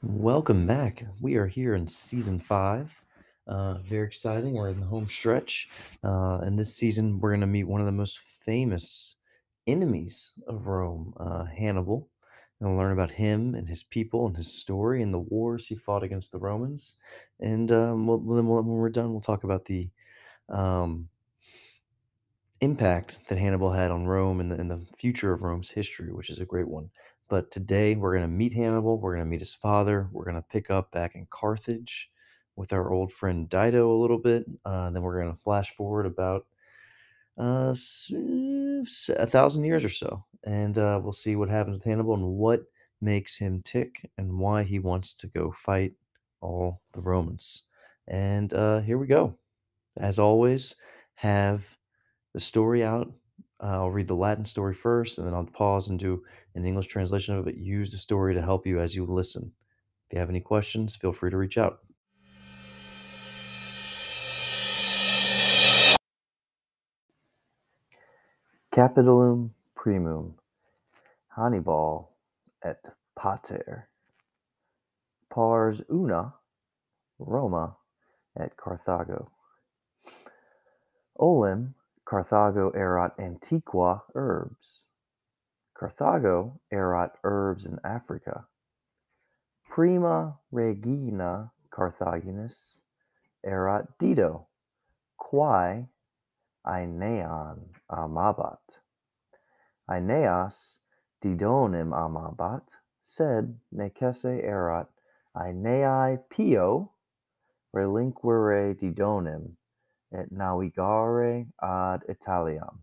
Welcome back. We are here in season five. Uh, very exciting. We're in the home stretch. Uh, and this season, we're going to meet one of the most famous enemies of Rome, uh, Hannibal. And we'll learn about him and his people and his story and the wars he fought against the Romans. And um, we'll, then we'll, when we're done, we'll talk about the um, impact that Hannibal had on Rome and the, and the future of Rome's history, which is a great one. But today we're going to meet Hannibal. We're going to meet his father. We're going to pick up back in Carthage with our old friend Dido a little bit. Uh, then we're going to flash forward about uh, a thousand years or so, and uh, we'll see what happens with Hannibal and what makes him tick and why he wants to go fight all the Romans. And uh, here we go. As always, have the story out. Uh, I'll read the Latin story first, and then I'll pause and do an English translation of it. Use the story to help you as you listen. If you have any questions, feel free to reach out. Capitulum primum Hannibal et pater pars una Roma et Carthago. Olim Carthago erat antiqua urbs. Carthago erat herbs in Africa. Prima regina Carthaginis erat Dido, quae Aenean amabat. Aeneas Didonem amabat, sed necesse erat Aeneae pio relinquere Didonem et navigare ad Italiam.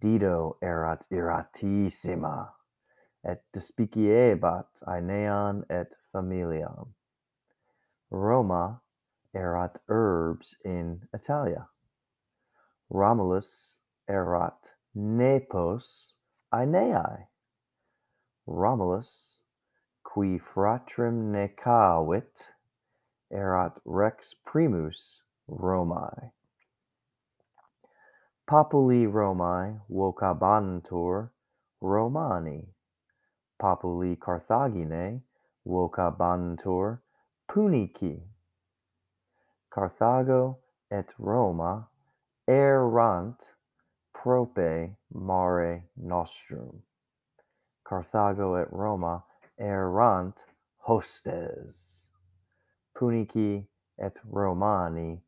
Dido erat iratissima, et despiciebat Aenean et familiam. Roma erat urbs in Italia. Romulus erat nepos Aeneae. Romulus, qui fratrem necavit, erat rex primus Romae. Populi Romae vocabantur Romani. Populi Carthaginae vocabantur Punici. Carthago et Roma errant prope mare nostrum. Carthago et Roma errant hostes. Punici et Romani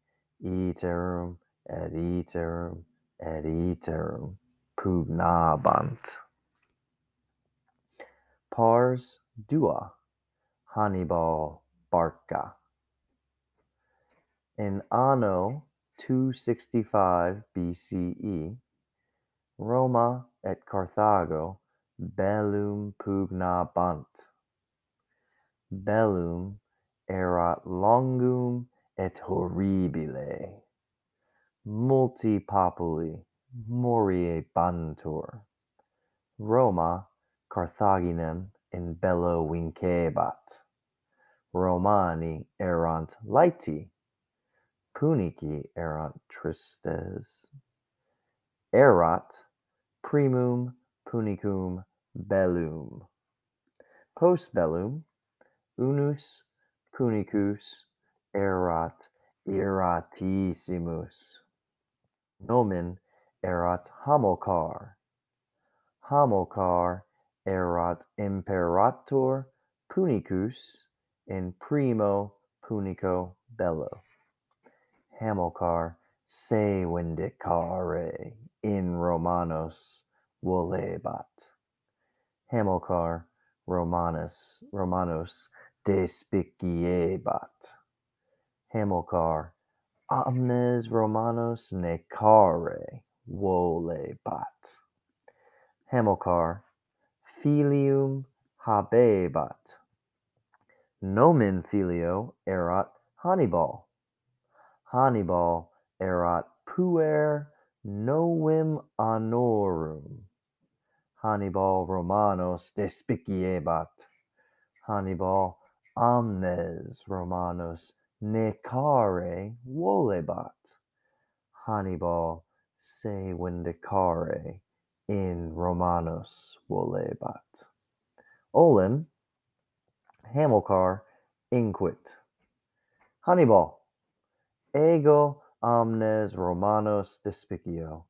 iterum et iterum et iterum pugnabant. Pars dua Hannibal Barca. In anno 265 BCE, Roma et Carthago bellum pugnabant. Bellum erat longum et horribile, multi populi moriebantur. Roma Carthaginem in bello vincebat. Romani erant laeti, Punici erant tristes. Erat primum punicum bellum. Post bellum, unus punicus erat iratissimus. Nomen erat Hamilcar. Hamilcar erat imperator Punicus in primo Punico bello. Hamilcar se vindicare in Romanos volebat. Hamilcar Romanus Romanos despiciebat. Hamilcar omnes Romanos necare volebat. Hamilcar filium habebat. Nomen filio erat Hannibal. Hannibal erat puer novim honorum, Hannibal Romanos despiciebat. Hannibal omnes Romanos necare volebat. Hannibal se vindicare in Romanos volebat. Olim Hamilcar inquit. Hannibal, ego omnes Romanos despicio,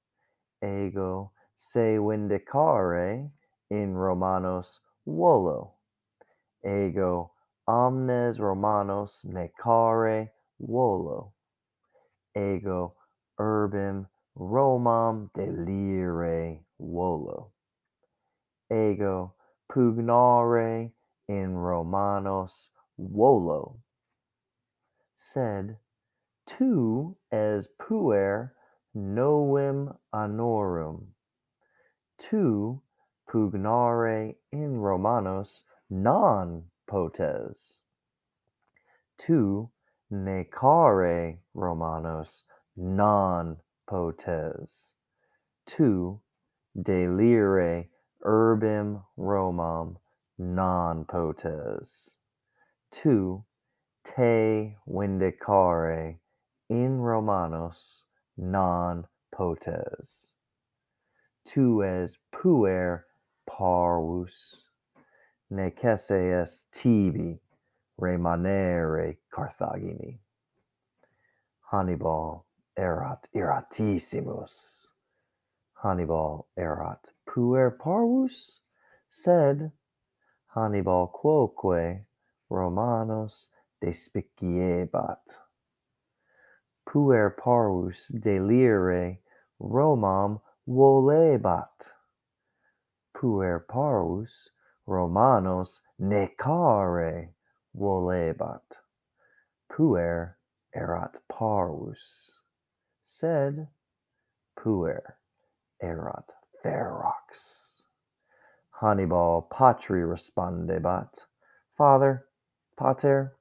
ego se vindicare in Romanos volo, ego omnes Romanos necare volo, ego urbem Romam delire volo, ego pugnare in Romanos volo, sed tu es puer novim honorum, tu pugnare in Romanos non potes, tu necare Romanos non potes, tu delire urbem Romam non potes, tu te vindicare in Romanos non potes, tu es puer parvus, necesse est tibi remanere Carthagini. Hannibal erat iratissimus. Hannibal erat puer parvus, sed Hannibal quoque Romanos despiciebat. Puer parvus delire Romam volebat. Puer parvus Romanos necare volebat, puer erat parvus, sed puer erat ferox. Hannibal patri respondebat, Father, pater,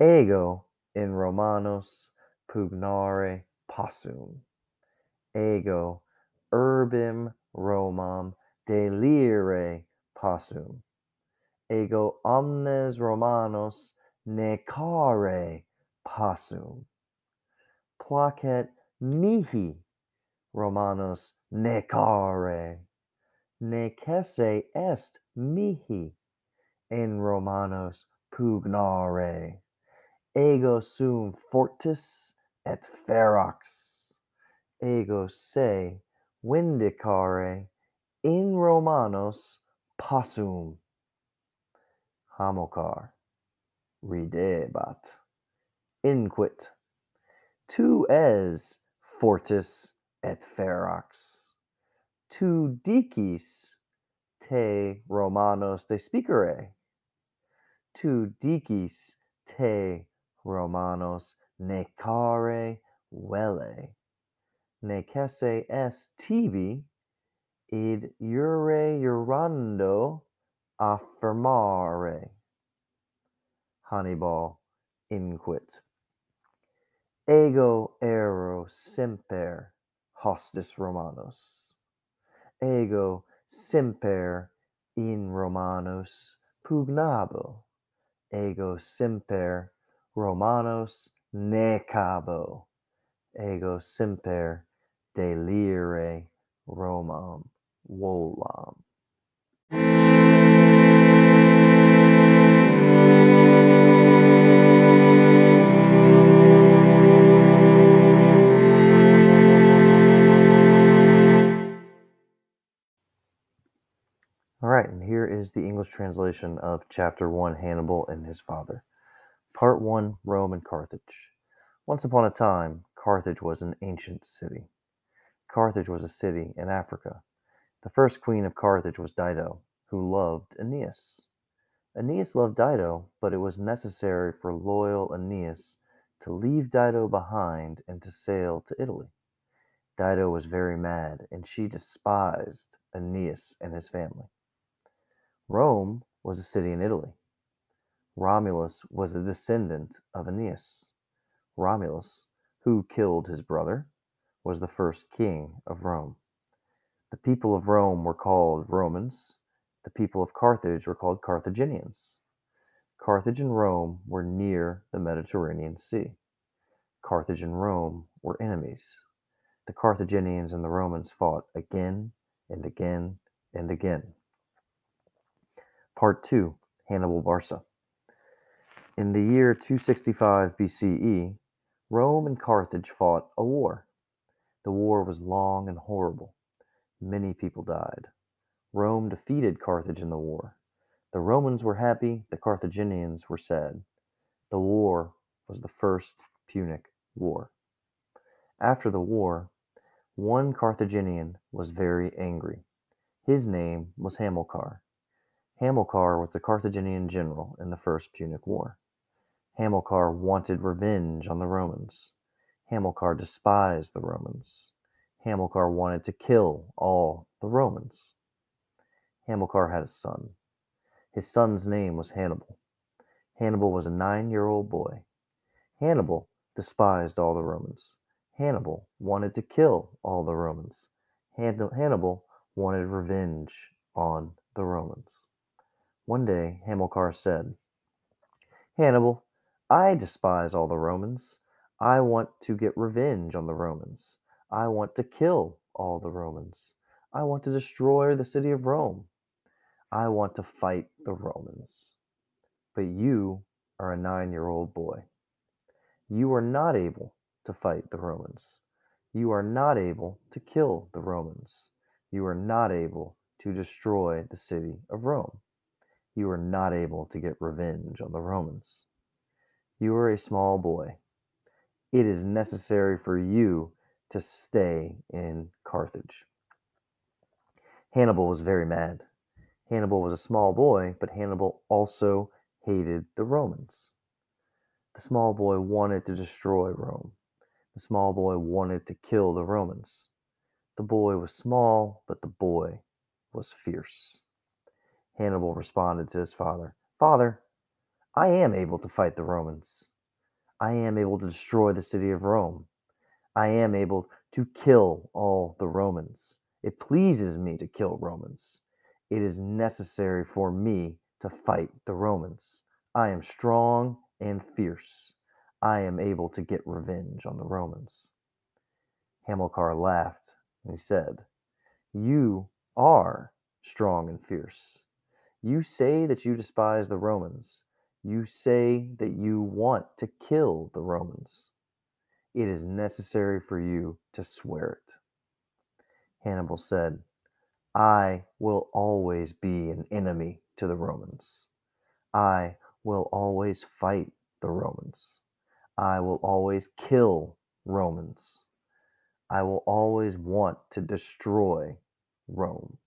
ego in Romanos pugnare possum. Ego urbim Romam delire passum. Ego omnes Romanos necare passum. Placet mihi Romanos necare. Necesse est mihi in Romanos pugnare. Ego sum fortis et ferox. Ego se vindicare in Romanos possum. Hamilcar ridebat. Inquit. Tu es fortis et ferox tu dicis te romanos despicere tu dicis te romanos necare velle necesse est tibi id iure iurando affirmare. Hannibal inquit. Ego ero semper hostis Romanos. Ego semper in Romanos pugnabo. Ego semper Romanos necabo. Ego semper delire Romam volam. All right, and here is the English translation of Chapter 1 Hannibal and His Father. Part 1 Rome and Carthage. Once upon a time, Carthage was an ancient city. Carthage was a city in Africa. The first queen of Carthage was Dido, who loved Aeneas. Aeneas loved Dido, but it was necessary for loyal Aeneas to leave Dido behind and to sail to Italy. Dido was very mad, and she despised Aeneas and his family. Rome was a city in Italy. Romulus was a descendant of Aeneas. Romulus, who killed his brother, was the first king of Rome. The people of Rome were called Romans. The people of Carthage were called Carthaginians. Carthage and Rome were near the Mediterranean Sea. Carthage and Rome were enemies. The Carthaginians and the Romans fought again and again and again. Part 2 Hannibal Barca. In the year 265 BCE, Rome and Carthage fought a war. The war was long and horrible. Many people died. Rome defeated Carthage in the war. The Romans were happy, the Carthaginians were sad. The war was the First Punic War. After the war, one Carthaginian was very angry. His name was Hamilcar. Hamilcar was the Carthaginian general in the First Punic War. Hamilcar wanted revenge on the Romans. Hamilcar despised the Romans. Hamilcar wanted to kill all the Romans. Hamilcar had a son. His son's name was Hannibal. Hannibal was a nine year old boy. Hannibal despised all the Romans. Hannibal wanted to kill all the Romans. Hannibal wanted revenge on the Romans. One day Hamilcar said, Hannibal, I despise all the Romans. I want to get revenge on the Romans. I want to kill all the Romans. I want to destroy the city of Rome. I want to fight the Romans. But you are a nine year old boy. You are not able to fight the Romans. You are not able to kill the Romans. You are not able to destroy the city of Rome. You are not able to get revenge on the Romans. You are a small boy. It is necessary for you to stay in Carthage. Hannibal was very mad. Hannibal was a small boy, but Hannibal also hated the Romans. The small boy wanted to destroy Rome. The small boy wanted to kill the Romans. The boy was small, but the boy was fierce. Hannibal responded to his father Father, I am able to fight the Romans. I am able to destroy the city of Rome. I am able to kill all the Romans. It pleases me to kill Romans. It is necessary for me to fight the Romans. I am strong and fierce. I am able to get revenge on the Romans. Hamilcar laughed and he said, You are strong and fierce. You say that you despise the Romans. You say that you want to kill the Romans. It is necessary for you to swear it. Hannibal said, I will always be an enemy to the Romans. I will always fight the Romans. I will always kill Romans. I will always want to destroy Rome.